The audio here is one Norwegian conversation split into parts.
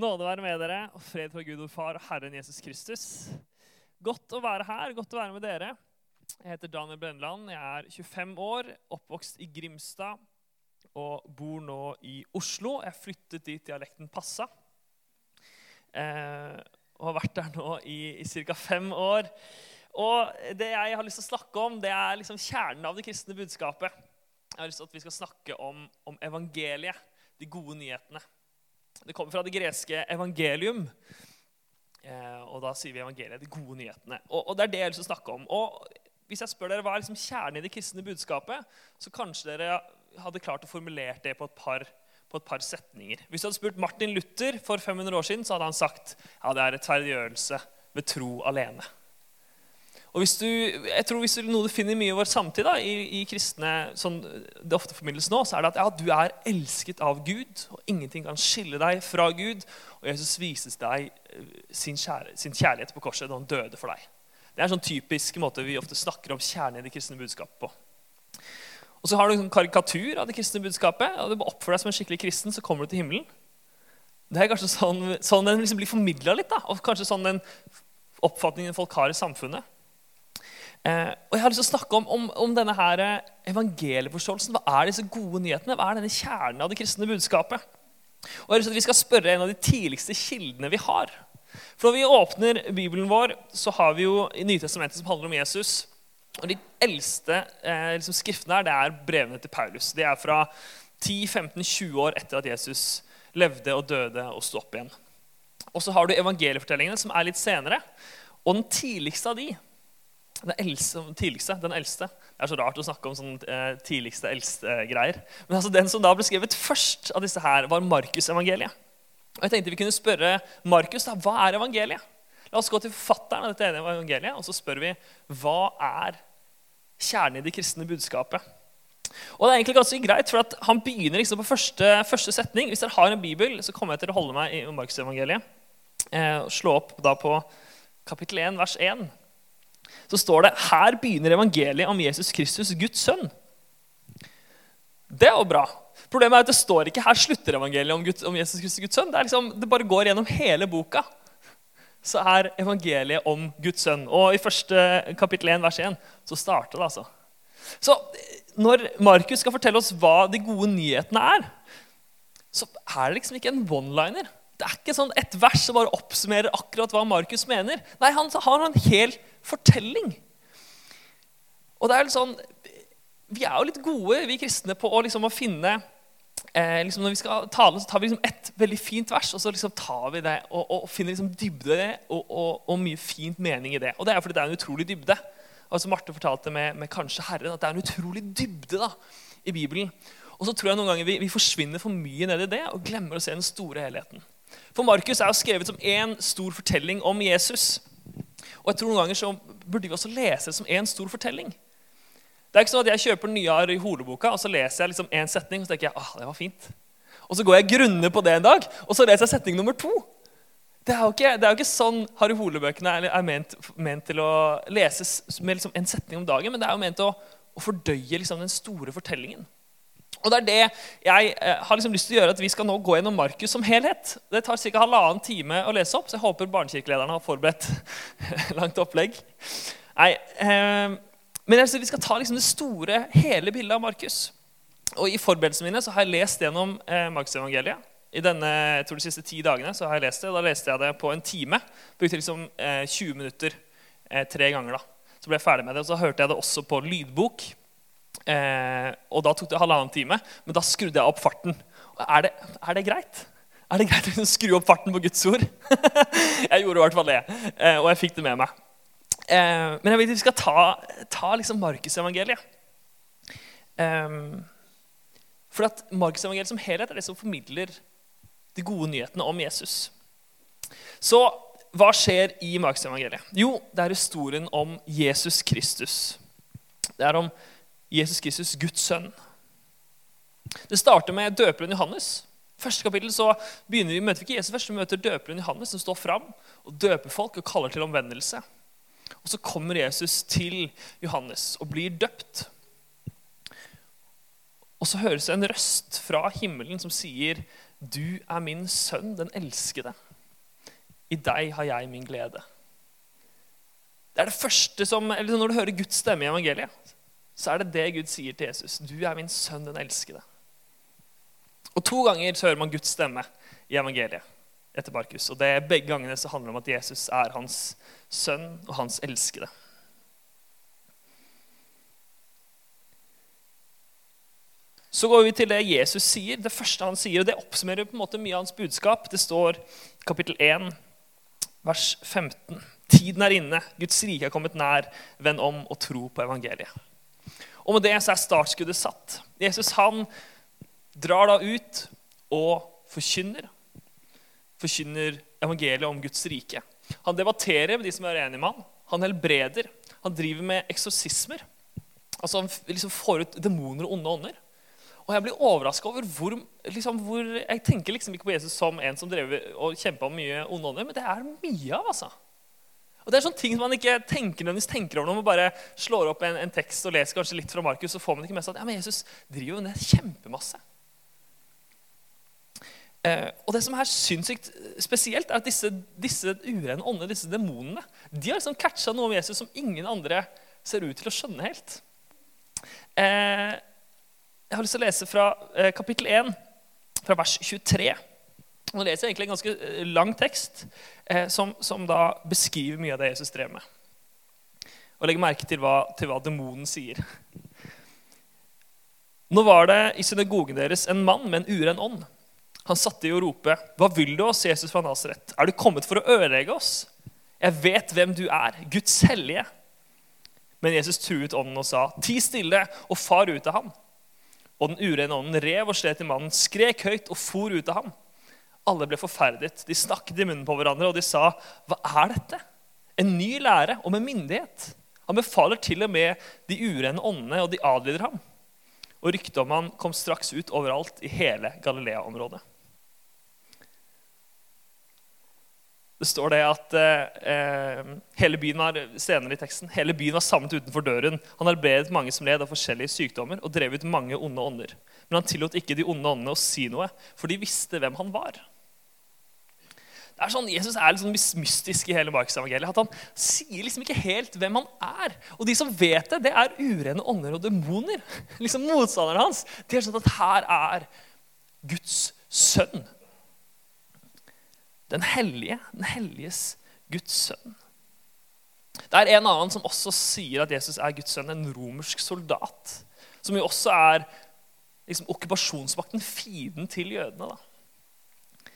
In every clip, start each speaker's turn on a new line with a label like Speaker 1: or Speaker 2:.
Speaker 1: Nåde være med dere, og fred fra Gud og Far og Herren Jesus Kristus. Godt å være her, godt å være med dere. Jeg heter Daniel Brenneland. Jeg er 25 år, oppvokst i Grimstad og bor nå i Oslo. Jeg flyttet dit dialekten passa. Eh, og har vært der nå i, i ca. fem år. Og det jeg har lyst til å snakke om, det er liksom kjernen av det kristne budskapet. Jeg har lyst til at vi skal snakke om, om evangeliet, de gode nyhetene. Det kommer fra det greske evangelium. Eh, og da sier vi evangeliet, de gode nyhetene. Og, og, det er det jeg å snakke om. Og hvis jeg spør dere hva er liksom kjernen i det kristne budskapet, så kanskje dere hadde klart å formulere det på et, par, på et par setninger. Hvis du hadde spurt Martin Luther for 500 år siden, så hadde han sagt ja, det er rettferdiggjørelse ved tro alene. Og hvis du, jeg tror hvis du, Noe du finner mye i vår samtid, da, i, i, kristne, sånn det ofte formidles nå, så er det at ja, du er elsket av Gud, og ingenting kan skille deg fra Gud. Og Jesus vises deg eh, sin, kjære, sin kjærlighet på korset da han døde for deg. Det er en sånn typisk måte vi ofte snakker om kjernen i det kristne budskapet på. Og så har du en karikatur av det kristne budskapet. og Du oppfører deg som en skikkelig kristen, så kommer du til himmelen. Det er kanskje sånn, sånn den liksom blir formidla litt, da, og kanskje sånn den oppfatningen folk har i samfunnet. Eh, og Jeg har lyst til å snakke om, om, om denne her eh, evangelieforståelsen. Hva er disse gode nyhetene? Hva er denne kjernen av det kristne budskapet? Og jeg har lyst til at Vi skal spørre en av de tidligste kildene vi har. For Når vi åpner Bibelen vår, så har vi jo i Nytestamentet som handler om Jesus. Og De eldste eh, liksom skriftene her, det er brevene til Paulus. De er fra 10-15-20 år etter at Jesus levde og døde og sto opp igjen. Og så har du evangeliefortellingene, som er litt senere. Og den tidligste av de den eldste, tidligste, den eldste. Det er så rart å snakke om sånn eh, tidligste, eldste-greier. Eh, Men altså, den som da ble skrevet først av disse her, var Markus-evangeliet. Og jeg tenkte Vi kunne spørre Markus da, hva er evangeliet. La oss gå til forfatteren av dette ene evangeliet og så spør vi hva er kjernen i det kristne budskapet. Og det er egentlig ganske greit, for Han begynner liksom på første, første, setning. Hvis dere har en bibel, så kommer jeg til å holde meg i Markus-evangeliet. Eh, slå opp da på kapittel 1, vers 1 så står det her begynner evangeliet om Jesus Kristus, Guds sønn. Det er jo bra. Problemet er at det står ikke her slutter evangeliet om, Guds, om Jesus Kristus, Guds sønn. Det, liksom, det, bare går gjennom hele boka. Så er evangeliet om Guds sønn. Og i første kapittel 1, vers 1 så starter det. altså. Så når Markus skal fortelle oss hva de gode nyhetene er, så er det liksom ikke en one-liner. Det er ikke sånn et vers som bare oppsummerer akkurat hva Markus mener. Nei, han har en hel fortelling. Og det er litt sånn, Vi er jo litt gode, vi kristne, på å, liksom, å finne eh, liksom, Når vi skal tale, så tar vi liksom ett veldig fint vers, og så liksom tar vi det og, og finner liksom dybde i det, og, og, og, mye fint mening i det. Og det er fordi det er en utrolig dybde. Altså Marte fortalte med, med 'Kanskje Herren' at det er en utrolig dybde da, i Bibelen. Og så tror jeg noen ganger vi, vi forsvinner for mye ned i det og glemmer å se den store helheten. For Markus er jo skrevet som én stor fortelling om Jesus. Og jeg tror noen ganger så burde vi også lese det som én stor fortelling. Det er ikke sånn at Jeg kjøper Nyar i holeboka, og så leser jeg liksom en setning, og så tenker jeg, ah, det var fint. Og så går jeg grunne på det en dag, og så leser jeg setning nummer to. Det er jo ikke, er jo ikke sånn Harry Hole-bøkene er ment, ment, til å leses med liksom en setning om dagen, men det er jo ment å, å fordøye liksom den store fortellingen. Og Det er det jeg eh, har liksom lyst til å gjøre, at vi skal nå gå gjennom Markus som helhet. Det tar ca. halvannen time å lese opp, så jeg håper barnekirkelederne har forberedt langt opplegg. Nei, eh, Men altså, vi skal ta liksom det store, hele bildet av Markus. Og I forberedelsene mine så har jeg lest gjennom eh, Markusevangeliet. I denne, jeg tror de siste ti dagene så har jeg lest det. Da leste jeg det på en time. Brukte liksom eh, 20 minutter eh, tre ganger. da. Så ble jeg ferdig med det, og så hørte jeg det også på lydbok. Eh, og da tok det halvannen time, men da skrudde jeg opp farten. Er det, er det greit? Er det greit å skru opp farten på Guds ord? jeg gjorde i hvert fall det, eh, og jeg fikk det med meg. Eh, men jeg vet vi skal ta, ta liksom Markusevangeliet. Eh, for at Markusevangeliet som helhet er det som formidler de gode nyhetene om Jesus. Så hva skjer i Markusevangeliet? Jo, det er historien om Jesus Kristus. Det er om Jesus Kristus, Guds sønn. Det starter med døperen Johannes. Første kapittel så begynner vi, møter vi ikke Jesus først, vi møter døperen Johannes som står fram og døper folk og kaller til omvendelse. Og Så kommer Jesus til Johannes og blir døpt. Og så høres det en røst fra himmelen som sier Du er min sønn, den elskede. I deg har jeg min glede. Det er det første som, eller Når du hører Guds stemme i evangeliet, så er det det Gud sier til Jesus. Du er min sønn, den elskede. Og To ganger så hører man Guds stemme i evangeliet etter Markus. Og det er Begge gangene så handler det om at Jesus er hans sønn og hans elskede. Så går vi til det Jesus sier. Det første han sier, og det oppsummerer på en måte mye av hans budskap. Det står i kapittel 1, vers 15. Tiden er inne, Guds rike er kommet nær. Vend om og tro på evangeliet. Og med det så er startskuddet satt. Jesus han drar da ut og forkynner. Forkynner evangeliet om Guds rike. Han debatterer med de som er enige med han. Han helbreder. Han driver med eksorsismer. Altså Han liksom får ut demoner og onde ånder. Og jeg blir overraska over hvor, liksom, hvor, Jeg tenker liksom ikke på Jesus som en som drev og kjempa mye onde ånder, men det er mye av. altså. Og Det er sånne ting man ikke tenker, tenker over når man bare slår opp en, en, tekst og leser kanskje litt fra Markus, så får man ikke med seg at ja, men Jesus driver jo ned kjempemasse. Eh, og det som er sinnssykt spesielt, er at disse, disse urene åndene, disse demonene, de har liksom catcha noe om Jesus som ingen andre ser ut til å skjønne helt. Eh, jeg har lyst til å lese fra eh, kapittel 1, fra vers 23. Nå leser jeg egentlig en ganske eh, lang tekst eh, som, som, da beskriver mye av det Jesus drev med. Og legger merke til hva, til hva demonen sier. Nå var det i synagogen deres en mann med en uren ånd. Han satte i å rope, 'Hva vil du oss, Jesus fra Nasaret? Er du kommet for å ødelegge oss?' 'Jeg vet hvem du er, Guds hellige.' Men Jesus truet ånden og sa, 'Ti stille og far ut av ham.' Og den urene ånden rev og slet i mannen, skrek høyt og for ut av ham. Alle ble forferdet. De snakket i munnen på hverandre, og de sa, 'Hva er dette?' En ny lære og med myndighet. Han befaler til og med de urene åndene, og de adlyder ham. Og ryktet om han kom straks ut overalt i hele Galilea-området. Det står det at eh, hele byen var senere i teksten, hele byen var samlet utenfor døren. Han arbeidet mange som led av forskjellige sykdommer og drev ut mange onde ånder. Men han tillot ikke de onde åndene å si noe, for de visste hvem han var. Det er sånn, Jesus er litt sånn mystisk i hele Markus-evangeliet. At han sier liksom ikke helt hvem han er. Og de som vet det, det er urene ånder og demoner. Liksom Motstanderne hans. De har skjønt at her er Guds sønn. Den hellige, den helliges Guds sønn. Det er en annen som også sier at Jesus er Guds sønn, en romersk soldat. Som jo også er liksom, okkupasjonsmakten, fienden til jødene. Da.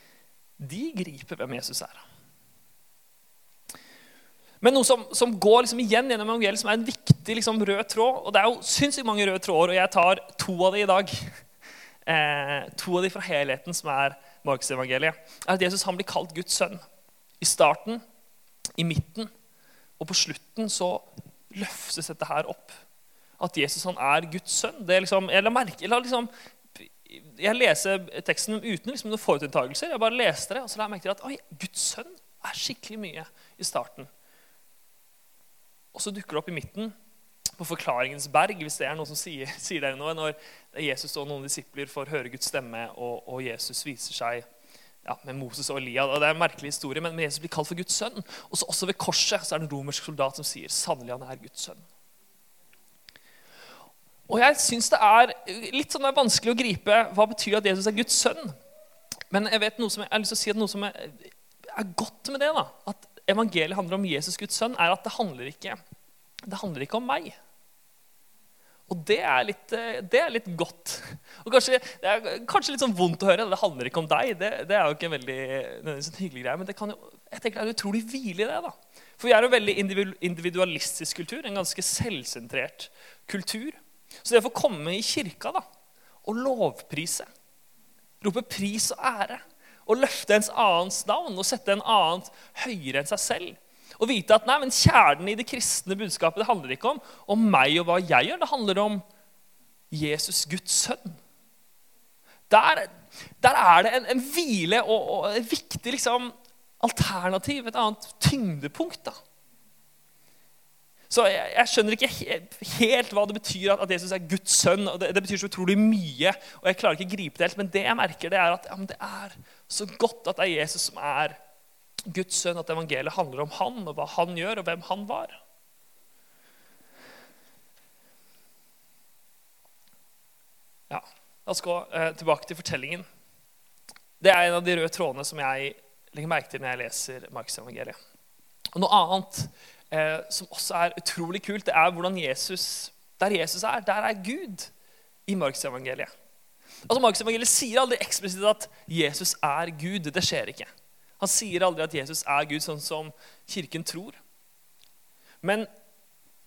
Speaker 1: De griper hvem Jesus er. Men noe som, som går liksom igjen gjennom evangeliet, som er en viktig liksom, rød tråd Og det er jo sinnssykt mange røde tråder, og jeg tar to av de i dag. Eh, to av de fra helheten, som er Markusevangeliet, er at Jesus han blir kalt Guds sønn. I starten, i midten og på slutten så løftes dette her opp. At Jesus han er Guds sønn. Det er liksom, jeg la merke, jeg, liksom, jeg leser teksten uten liksom noen forutinntagelser. Jeg bare leste det, og så la jeg merke til at oi, Guds sønn er skikkelig mye i starten. Og så dukker det opp i midten, på Forklaringens berg, hvis det er noen som sier, sier det noe, når Jesus og noen disipler får høre Guds stemme, og, og Jesus viser seg ja, med Moses og Elia. Og det er en merkelig historie, men Jesus blir kalt for Guds sønn. Og så også ved korset så er det en romersk soldat som sier sannelig han er Guds sønn. Og jeg syns det er litt sånn er vanskelig å gripe hva betyr at Jesus er Guds sønn. Men jeg vet noe som jeg, jeg har lyst til å si at noe som er, er godt med det, da, at evangeliet handler om Jesus Guds sønn, er at det handler ikke, det handler ikke om meg. Og det er, litt, eh, det er litt, godt. Og kanskje, Det er kanskje litt sånn vondt å høre. Det handler ikke om deg. Det, det er jo ikke en veldig en hyggelig greie. Men det, kan jo, jeg tenker det er utrolig hvile i det. da. For vi er en veldig individualistisk kultur. En ganske selvsentrert kultur. Så det å få komme i kirka da, og lovprise, rope pris og ære, og løfte ens annens navn og sette en annen høyere enn seg selv og vite at nei, men kjernen i det kristne budskapet det handler ikke om, om meg og hva jeg gjør. Det handler om Jesus, Guds sønn. Der, der er det en, en hvile og, og, et viktig liksom, alternativ, et annet tyngdepunkt. da. Så jeg, jeg skjønner ikke helt, hva det betyr at, Jesus er Guds sønn. og det, det, betyr så utrolig mye, og jeg klarer ikke å gripe det helt. Men det jeg merker, det er at ja, det er så godt at det er Jesus som er Guds sønn, at evangeliet handler om han, og hva han gjør, og hvem han var. Ja, La oss gå eh, tilbake til fortellingen. Det er en av de røde trådene som jeg legger merke til når jeg leser Markusevangeliet. Og Noe annet eh, som også er utrolig kult, det er hvordan Jesus Der Jesus er, der er Gud i Markusevangeliet. Altså, Markusevangeliet sier aldri eksplisitt at Jesus er Gud. Det skjer ikke. Han sier aldri at Jesus er Gud, sånn som Kirken tror. Men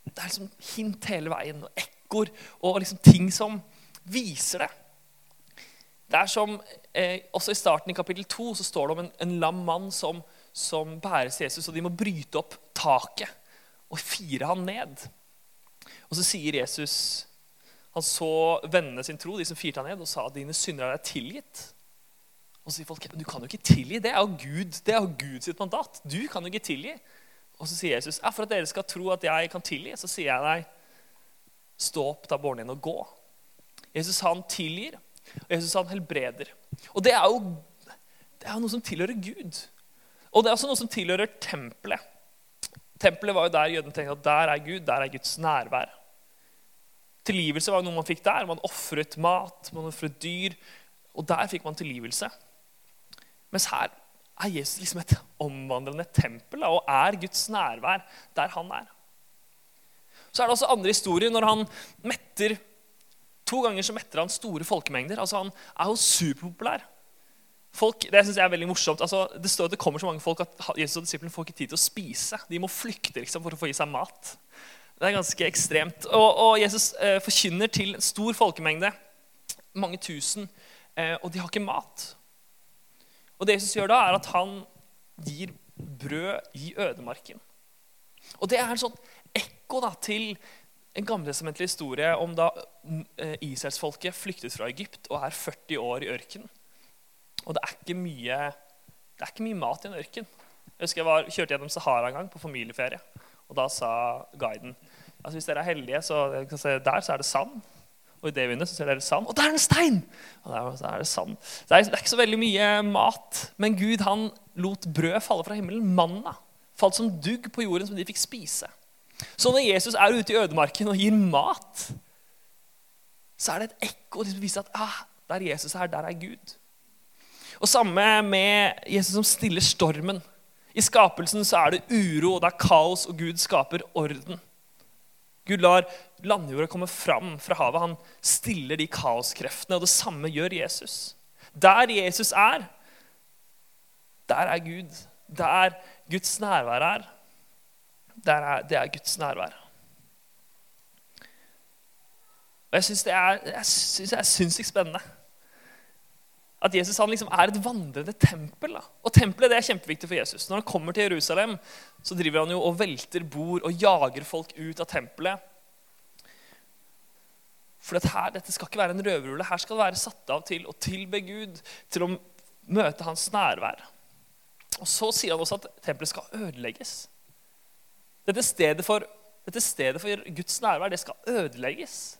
Speaker 1: det er liksom hint hele veien, og ekkoer og liksom ting som viser det. Det er som, eh, Også i starten i kapittel 2 så står det om en, en lam mann som, som bæres Jesus, og de må bryte opp taket og fire han ned. Og så sier Jesus Han så vennene sin tro, de som firte han ned, og sa at dine synder er tilgitt. Og så sier folk du kan jo ikke tilgi. Det er jo Gud, det er jo Gud sitt mandat. Du kan jo ikke tilgi. Og så sier Jesus ja, for at dere skal tro at jeg kan tilgi, så sier jeg deg stå opp, ta båren din og gå. Jesus han tilgir, og Jesus han helbreder. Og det er jo, det er noe som tilhører Gud. Og det er også noe som tilhører tempelet. Tempelet var jo der jødene tenkte at der er Gud, der er Guds nærvær. Tilgivelse var jo noe man fikk der. Man ofret mat, man ofret dyr. Og der fikk man tilgivelse. Mens her er Jesus liksom et omvandrende tempel og er Guds nærvær der han er. Så er det også andre historier når han metter To ganger så metter han store folkemengder. Altså Han er jo superpopulær. Folk, det synes jeg er veldig morsomt. Altså, det står at det kommer så mange folk at Jesus og disiplene får ikke tid til å spise. De må flykte liksom, for å få i seg mat. Det er ganske ekstremt. Og, og Jesus eh, forkynner til en stor folkemengde. Mange tusen. Eh, og de har ikke mat. Og det Jesus gjør da, er at han gir brød i ødemarken. Og det er en sånn ekko da, til en gammeltestamentlig historie om da eh, Israelsfolket flyktet fra Egypt og er 40 år i ørkenen. Og det er ikke mye, er ikke mye mat i en ørken. Jeg husker jeg var, kjørte gjennom Sahara en gang på familieferie. Og da sa guiden altså hvis dere er heldige, så der så er det sand. Og i det vinduet så ser dere sand. Og der er en stein! Og der, så er det sand. Er, det er ikke så veldig mye mat. Men Gud han lot brød falle fra himmelen. Manna falt som dugg på jorden som de fikk spise. Så når Jesus er ute i ødemarken og gir mat, så er det et ekko som viser at ah, der Jesus er, der er Gud. Og Samme med Jesus som stiller stormen. I skapelsen så er det uro, det er kaos, og Gud skaper orden. Gud lar landjorda komme fram fra havet. Han stiller de kaoskreftene, og det samme gjør Jesus. Der Jesus er, der er Gud. Der Guds nærvær er, er, det er Guds nærvær. Og Jeg syns det det er sinnssykt spennende. At Jesus han liksom er et vandrende tempel. Da. Og Tempelet det er kjempeviktig for Jesus. Når han kommer til Jerusalem, så driver han jo og velter bord og jager folk ut av tempelet. For dette, her, dette skal ikke være en røverhule. Her skal det være satt av til å tilbe Gud, til å møte hans nærvær. Og Så sier han også at tempelet skal ødelegges. Dette stedet for, dette stedet for Guds nærvær det skal ødelegges.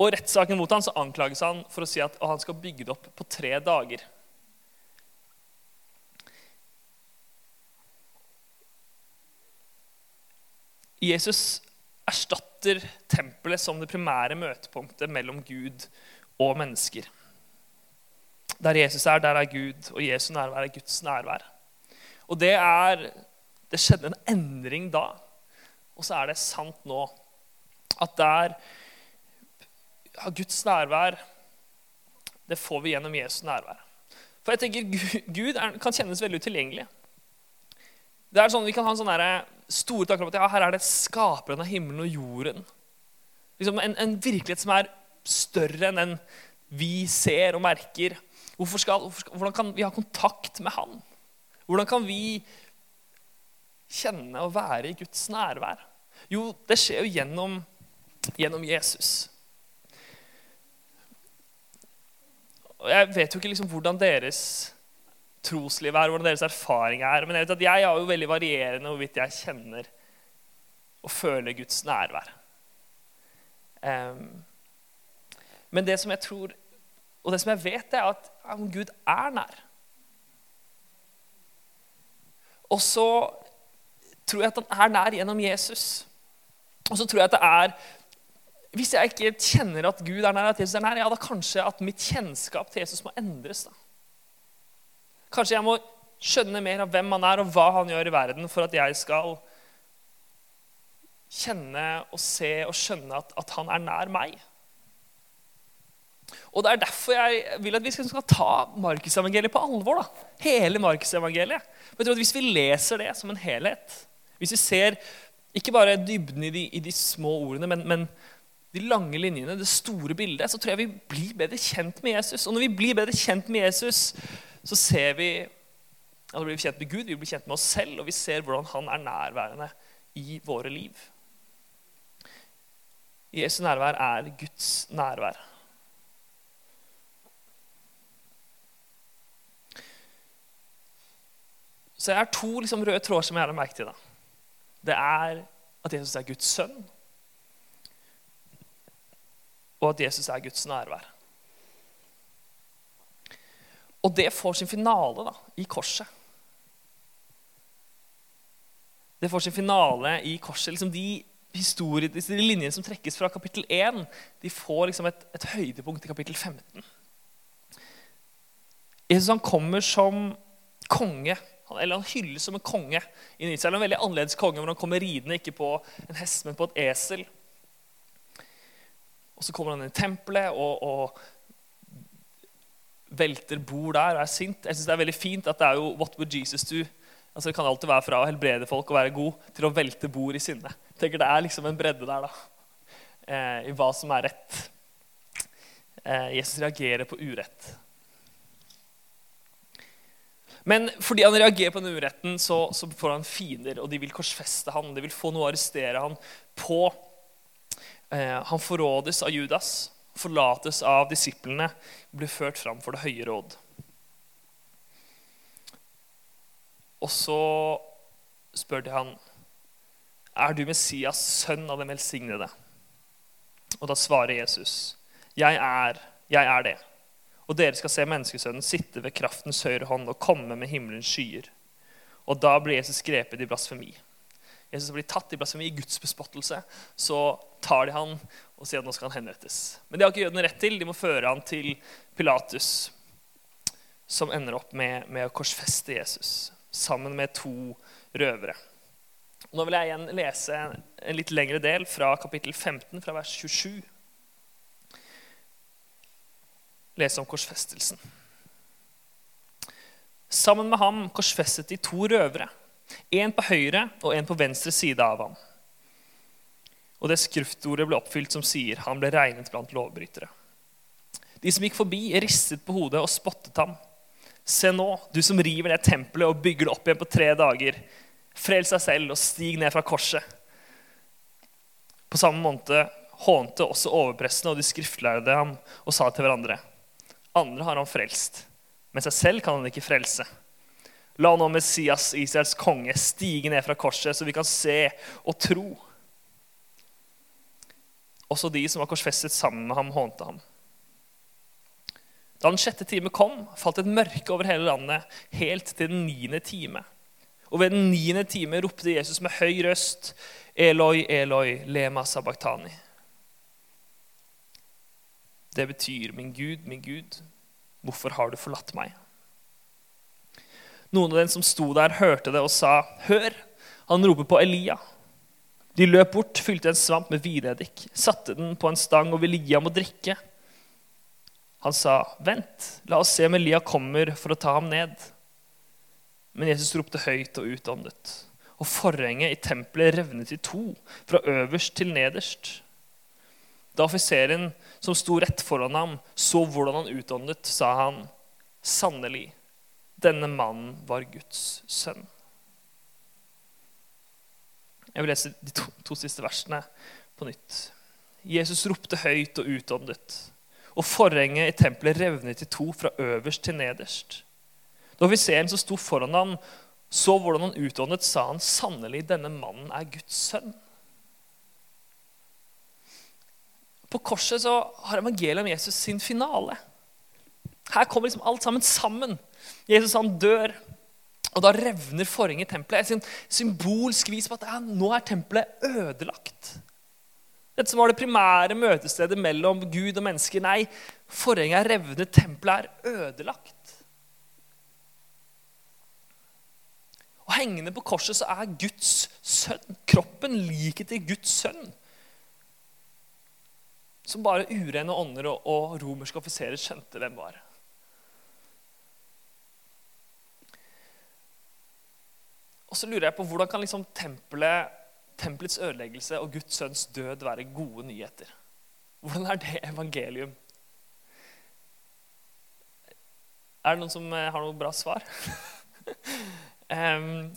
Speaker 1: Og rettssaken mot ham så anklages han for å si at han skal bygge det opp på tre dager. Jesus erstatter tempelet som det primære møtepunktet mellom Gud og mennesker. Der Jesus er, der er Gud, og Jesu nærvær er Guds nærvær. Og det er det skjedde en endring da. Og så er det sant nå. At der ja, Guds nærvær, det får vi gjennom Jesu nærvær. For jeg tenker Gud er, kan kjennes veldig utilgjengelig. Det er sånn, Vi kan ha en sånn store tanker om at ja, her er det skaperen av himmelen og jorden. Liksom en, en, virkelighet som er større enn den vi ser og merker. Hvorfor skal, hvorfor skal, hvordan kan vi ha kontakt med Han? Hvordan kan vi kjenne og være i Guds nærvær? Jo, det skjer jo gjennom, gjennom Jesus. Og Jeg vet jo ikke liksom hvordan deres trosliv er, hvordan deres erfaring er. Men jeg vet at jeg har jo veldig varierende hvorvidt jeg kjenner og føler Guds nærvær. Um, men det som jeg tror, og det som jeg vet, er at Gud er nær. Og så tror jeg at han er nær gjennom Jesus. Og så tror jeg at det er Hvis jeg ikke kjenner at Gud er nær, at Jesus er nær, ja, da kanskje at mitt kjennskap til Jesus må endres. da. Kanskje jeg må skjønne mer av hvem han er, og hva han gjør i verden, for at jeg skal kjenne og se og skjønne at, at han er nær meg. Og Det er derfor jeg vil at vi skal, ta Markusevangeliet på alvor. da. Hele Markusevangeliet. Hvis vi leser det som en helhet, hvis vi ser ikke bare dybden i de, i de små ordene, men, men, de lange linjene, det store bildet, så tror jeg vi blir bedre kjent med Jesus. Og når vi blir bedre kjent med Jesus, så ser vi at vi blir kjent med Gud, vi blir kjent med oss selv, og vi ser hvordan han er nærværende i våre liv. Jesu nærvær er Guds nærvær. Så jeg har to liksom, røde tråder som jeg har merket. Da. Det er at Jesus er Guds sønn, og at Jesus er Guds nærvær. Og det får sin finale da, i korset. Det får sin finale i korset. Liksom de de linjene som trekkes fra kapittel 1, de får liksom et, et høydepunkt i kapittel 15. Jesus han kommer som konge eller han hylles som en konge i Israel. En veldig annerledes konge hvor han kommer ridende ikke på en hest, men på et esel. Og Så kommer han inn i tempelet og, og velter bord der og er sint. Jeg synes Det er veldig fint at det er jo What would Jesus do? Altså Det kan alltid være fra å helbrede folk og være god til å velte bord i sinne. Jeg tenker Det er liksom en bredde der da, eh, i hva som er rett. Eh, Jesus reagerer på urett. Men fordi han reagerer på den uretten, så, så, får han fiender, og de vil korsfeste han, De vil få noe å arrestere han på. Eh, han forrådes av Judas, forlates av disiplene, blir ført fram for det høye råd. Og så spør de han, 'Er du Messias, sønn av den velsignede?' Og da svarer Jesus, 'Jeg er, jeg er det.' Og dere skal se menneskesønnen sitte ved kraftens høyre hånd og komme med himmelens skyer. Og da blir Jesus grepet i blasfemi. Jesus blir tatt i blasfemi, i Guds bespottelse. Så tar de han og sier at nå skal han henrettes. Men det har ikke jødene rett til. De må føre han til Pilatus, som ender opp med, med å korsfeste Jesus sammen med to røvere. Nå vil jeg igjen lese en litt lengre del fra kapittel 15, fra vers 27 lese om korsfestelsen. Sammen med ham korsfestet de to røvere, en på høyre og en på venstre side av ham. Og det skriftordet ble oppfylt som sier han ble regnet blant lovbrytere. De som gikk forbi, ristet på hodet og spottet ham. Se nå, du som river ned tempelet og bygger det opp igjen på tre dager. Frels deg selv og stig ned fra korset. På samme måte hånte også overprestene og de skriftlærde ham og sa til hverandre.: andre har han frelst, men seg selv kan han ikke frelse. La nå Messias, Israels konge, stige ned fra korset, så vi kan se og tro. Også de som var korsfestet sammen med ham, hånte ham. Da den sjette time kom, falt et mørke over hele landet, helt til den niende time. Og ved den niende time ropte Jesus med høy røst, Eloi, Eloi, lema sabachthani. Det betyr 'min Gud, min Gud, hvorfor har du forlatt meg?' Noen av dem som sto der, hørte det og sa, 'Hør, han roper på Elia.' De løp bort, fylte en svamp med vineddik, satte den på en stang og ville gi ham å drikke. Han sa, 'Vent, la oss se om Elia kommer for å ta ham ned.' Men Jesus ropte høyt og utåndet, og forhenget i tempelet revnet i to, fra øverst til nederst. Da offiseren som sto rett foran ham, så hvordan han utåndet, sa han, 'Sannelig, denne mannen var Guds sønn.' Jeg vil lese de to, to siste versene på nytt. Jesus ropte høyt og utåndet, og forhenget i tempelet revnet i to fra øverst til nederst. Da offiseren som sto foran ham, så hvordan han utåndet, sa han, 'Sannelig, denne mannen er Guds sønn.' På korset så har evangeliet om Jesus sin finale. Her kommer liksom alt sammen sammen. Jesus han dør, og da revner forhenget i tempelet. Et symbolsk vis på at ja, nå er tempelet ødelagt. Dette som var det primære møtestedet mellom Gud og mennesker. Nei, forhenget er revnet, tempelet er ødelagt. Og Hengende på korset så er Guds sønn, kroppen, liket til Guds sønn. Som bare urene ånder og, og romerske offiserer skjønte hvem var. Og så lurer jeg på Hvordan kan liksom tempelet, tempelets ødeleggelse og Guds sønns død være gode nyheter? Hvordan er det evangelium? Er det noen som eh, har noe bra svar? um,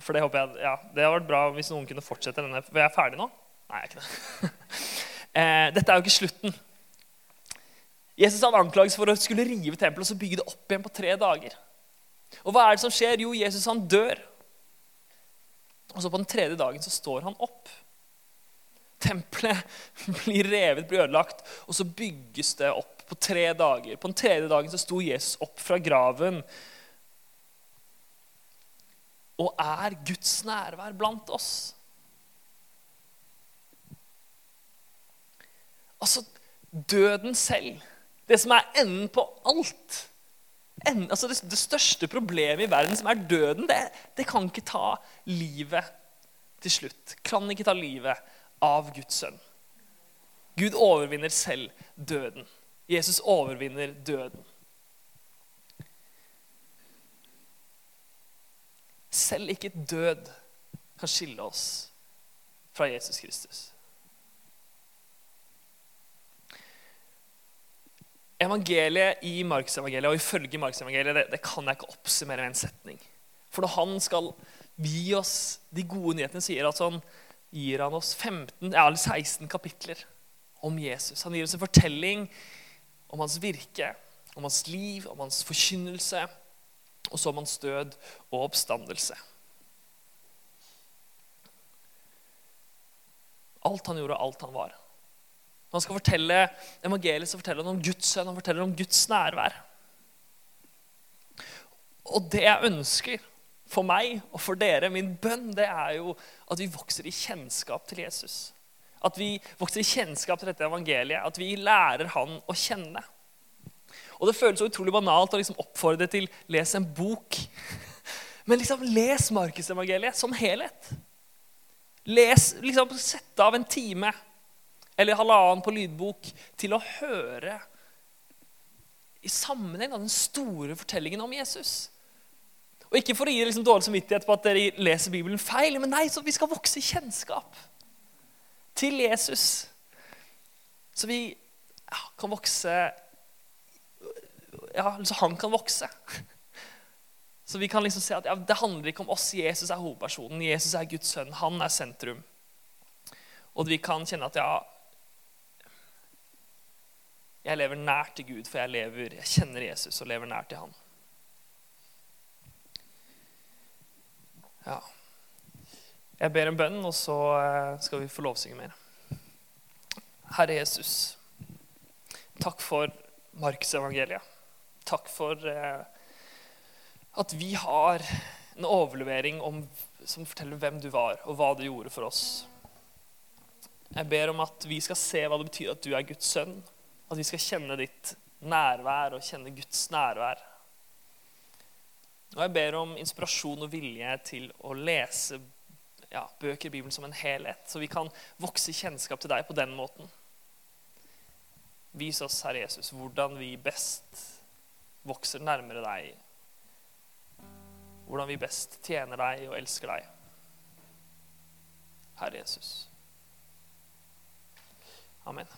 Speaker 1: for det håper jeg, ja, det hadde vært bra hvis noen kunne fortsette denne. For jeg er ferdig nå? Nei, jeg er ikke det. uh, dette er jo ikke slutten. Jesus hadde anklaget for å skulle rive tempelet og så bygge det opp igjen på tre dager. Og hva er det som skjer? Jo, Jesus han dør. Og så på den tredje dagen så står han opp. Tempelet blir revet, blir ødelagt, og så bygges det opp på tre dager. På den tredje dagen så sto Jesus opp fra graven og er Guds nærvær blant oss. Altså døden selv, det som er enden på alt en, altså det, det, største problemet i verden, som er døden, det, det kan ikke ta livet til slutt. Kan ikke ta livet av Guds sønn. Gud overvinner selv døden. Jesus overvinner døden. Selv ikke død kan skille oss fra Jesus Kristus. Evangeliet i Markusevangeliet og ifølge Markusevangeliet det, det kan jeg ikke oppsummere med en setning. For når han skal gi oss de gode nyhetene, sier at sånn, gir han oss 15, ja, 16 kapitler om Jesus. Han gir oss en fortelling om hans virke, om hans liv, om hans forkynnelse, og så om hans død og oppstandelse. Alt han gjorde, alt han var. Når han skal fortelle evangeliet, så forteller om Guds sønn, han forteller om Guds nærvær. Og det jeg ønsker for meg og for dere, min bønn, det er jo at vi vokser i kjennskap til Jesus. At vi vokser i kjennskap til dette evangeliet. At vi lærer han å kjenne. Og Det føles så utrolig banalt å liksom oppfordre til les en bok. Men liksom les Markusevangeliet som helhet. Les, liksom Sett av en time eller halvannen på lydbok til å høre i sammenheng av den store fortellingen om Jesus. Og Ikke for å gi liksom dårlig samvittighet på at dere leser Bibelen feil, men nei, så vi skal vokse i kjennskap til Jesus. Så vi ja, kan vokse Ja, så han kan vokse. Så vi kan liksom se at ja, det handler ikke om oss. Jesus er hovedpersonen. Jesus er Guds sønn. Han er sentrum. Og vi kan kjenne at ja, jeg lever nær til Gud, for jeg, lever, jeg kjenner Jesus og lever nær til Han. Ja. Jeg ber en bønn, og så eh, skal vi få lovsynge mer. Herre Jesus, takk for Markusevangeliet. Takk for eh, at vi har en overlevering om, som forteller hvem du var, og hva du gjorde for oss. Jeg ber om at vi skal se hva det betyr at du er Guds sønn at vi skal kjenne ditt nærvær og kjenne Guds nærvær. Og jeg ber om inspirasjon og vilje til å lese ja, bøker i Bibelen som en helhet, så vi kan vokse kjennskap til deg på den måten. Vis oss, Herre Jesus, hvordan vi best vokser nærmere deg. Hvordan vi best tjener deg og elsker deg. Herre Jesus. Amen.